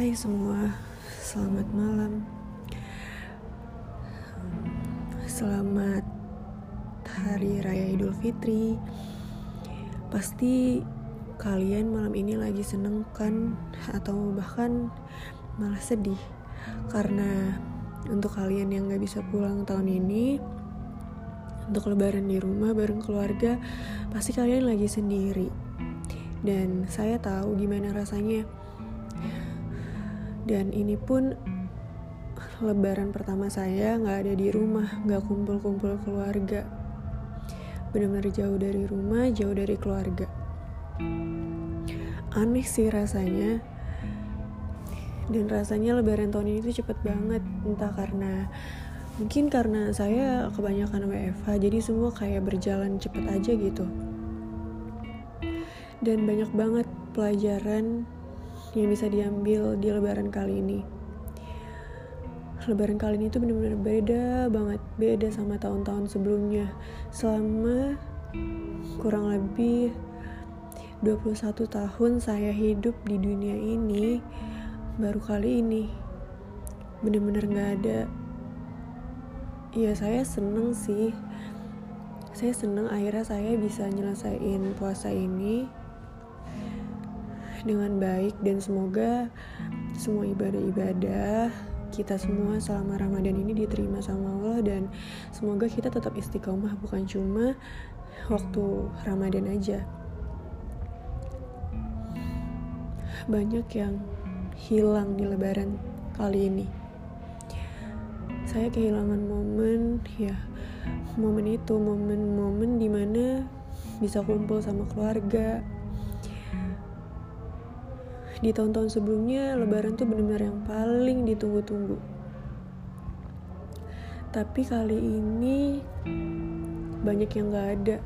Hai semua, selamat malam. Selamat Hari Raya Idul Fitri. Pasti kalian malam ini lagi seneng kan atau bahkan malah sedih karena untuk kalian yang gak bisa pulang tahun ini untuk lebaran di rumah bareng keluarga pasti kalian lagi sendiri dan saya tahu gimana rasanya dan ini pun lebaran pertama saya nggak ada di rumah nggak kumpul-kumpul keluarga. Benar-benar jauh dari rumah jauh dari keluarga. Aneh sih rasanya. Dan rasanya lebaran tahun ini tuh cepet banget. Entah karena mungkin karena saya kebanyakan WFH jadi semua kayak berjalan cepet aja gitu. Dan banyak banget pelajaran yang bisa diambil di lebaran kali ini. Lebaran kali ini tuh bener-bener beda banget beda sama tahun-tahun sebelumnya. Selama kurang lebih 21 tahun saya hidup di dunia ini baru kali ini bener-bener gak ada. Ya saya seneng sih. Saya seneng akhirnya saya bisa nyelesain puasa ini dengan baik dan semoga semua ibadah-ibadah kita semua selama Ramadan ini diterima sama Allah dan semoga kita tetap istiqomah bukan cuma waktu Ramadan aja. Banyak yang hilang di lebaran kali ini. Saya kehilangan momen ya momen itu momen-momen di mana bisa kumpul sama keluarga, di tahun-tahun sebelumnya lebaran tuh benar-benar yang paling ditunggu-tunggu. Tapi kali ini banyak yang gak ada.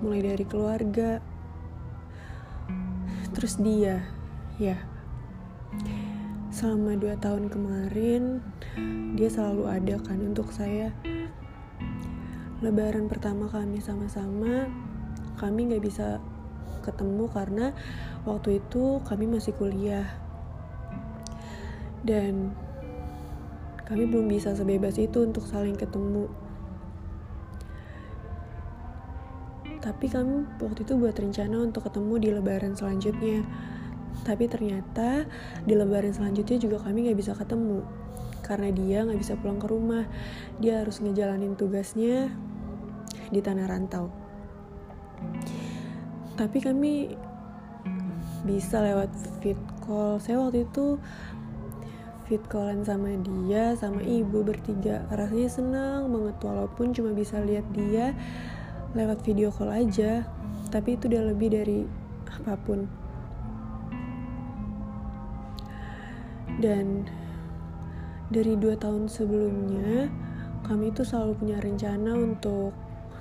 Mulai dari keluarga. Terus dia ya. Selama dua tahun kemarin dia selalu ada kan untuk saya. Lebaran pertama kami sama-sama kami gak bisa ketemu karena waktu itu kami masih kuliah. Dan kami belum bisa sebebas itu untuk saling ketemu. Tapi kami waktu itu buat rencana untuk ketemu di lebaran selanjutnya. Tapi ternyata di lebaran selanjutnya juga kami gak bisa ketemu. Karena dia gak bisa pulang ke rumah. Dia harus ngejalanin tugasnya di tanah rantau tapi kami bisa lewat fit call. Saya waktu itu fit callan sama dia sama ibu bertiga. Rasanya senang banget walaupun cuma bisa lihat dia lewat video call aja. Tapi itu udah lebih dari apa pun. Dan dari dua tahun sebelumnya kami itu selalu punya rencana untuk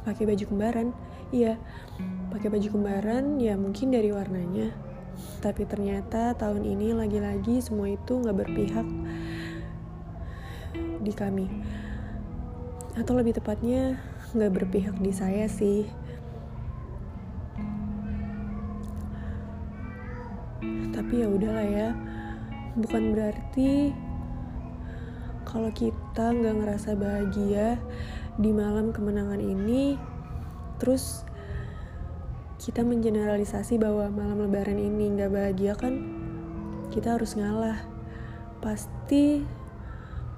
pakai baju kembaran. Iya pakai baju kembaran ya mungkin dari warnanya. Tapi ternyata tahun ini lagi-lagi semua itu nggak berpihak di kami. Atau lebih tepatnya nggak berpihak di saya sih. Tapi ya udahlah ya bukan berarti kalau kita nggak ngerasa bahagia di malam kemenangan ini terus kita mengeneralisasi bahwa malam lebaran ini nggak bahagia kan? Kita harus ngalah. Pasti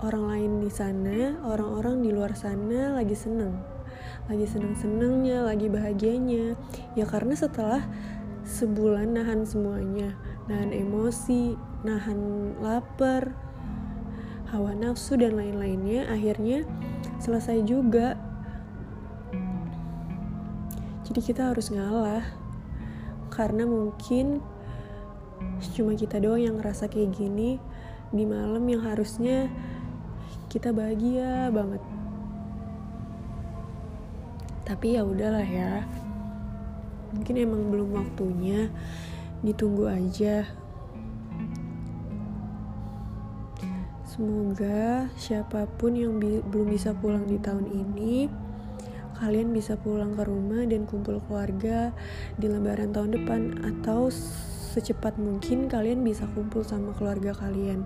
orang lain di sana orang-orang di luar sana lagi seneng. Lagi seneng-senengnya lagi bahagianya. Ya karena setelah sebulan nahan semuanya. Nahan emosi nahan lapar hawa nafsu dan lain-lainnya akhirnya selesai juga. Jadi kita harus ngalah. Karena mungkin cuma kita doang yang ngerasa kayak gini di malam yang harusnya kita bahagia banget. Tapi ya udahlah ya. Mungkin emang belum waktunya. Ditunggu aja semoga siapa pun yang bi belum bisa pulang di tahun ini kalian bisa pulang ke rumah dan kumpul keluarga di lebaran tahun depan atau secepat mungkin kalian bisa kumpul sama keluarga kalian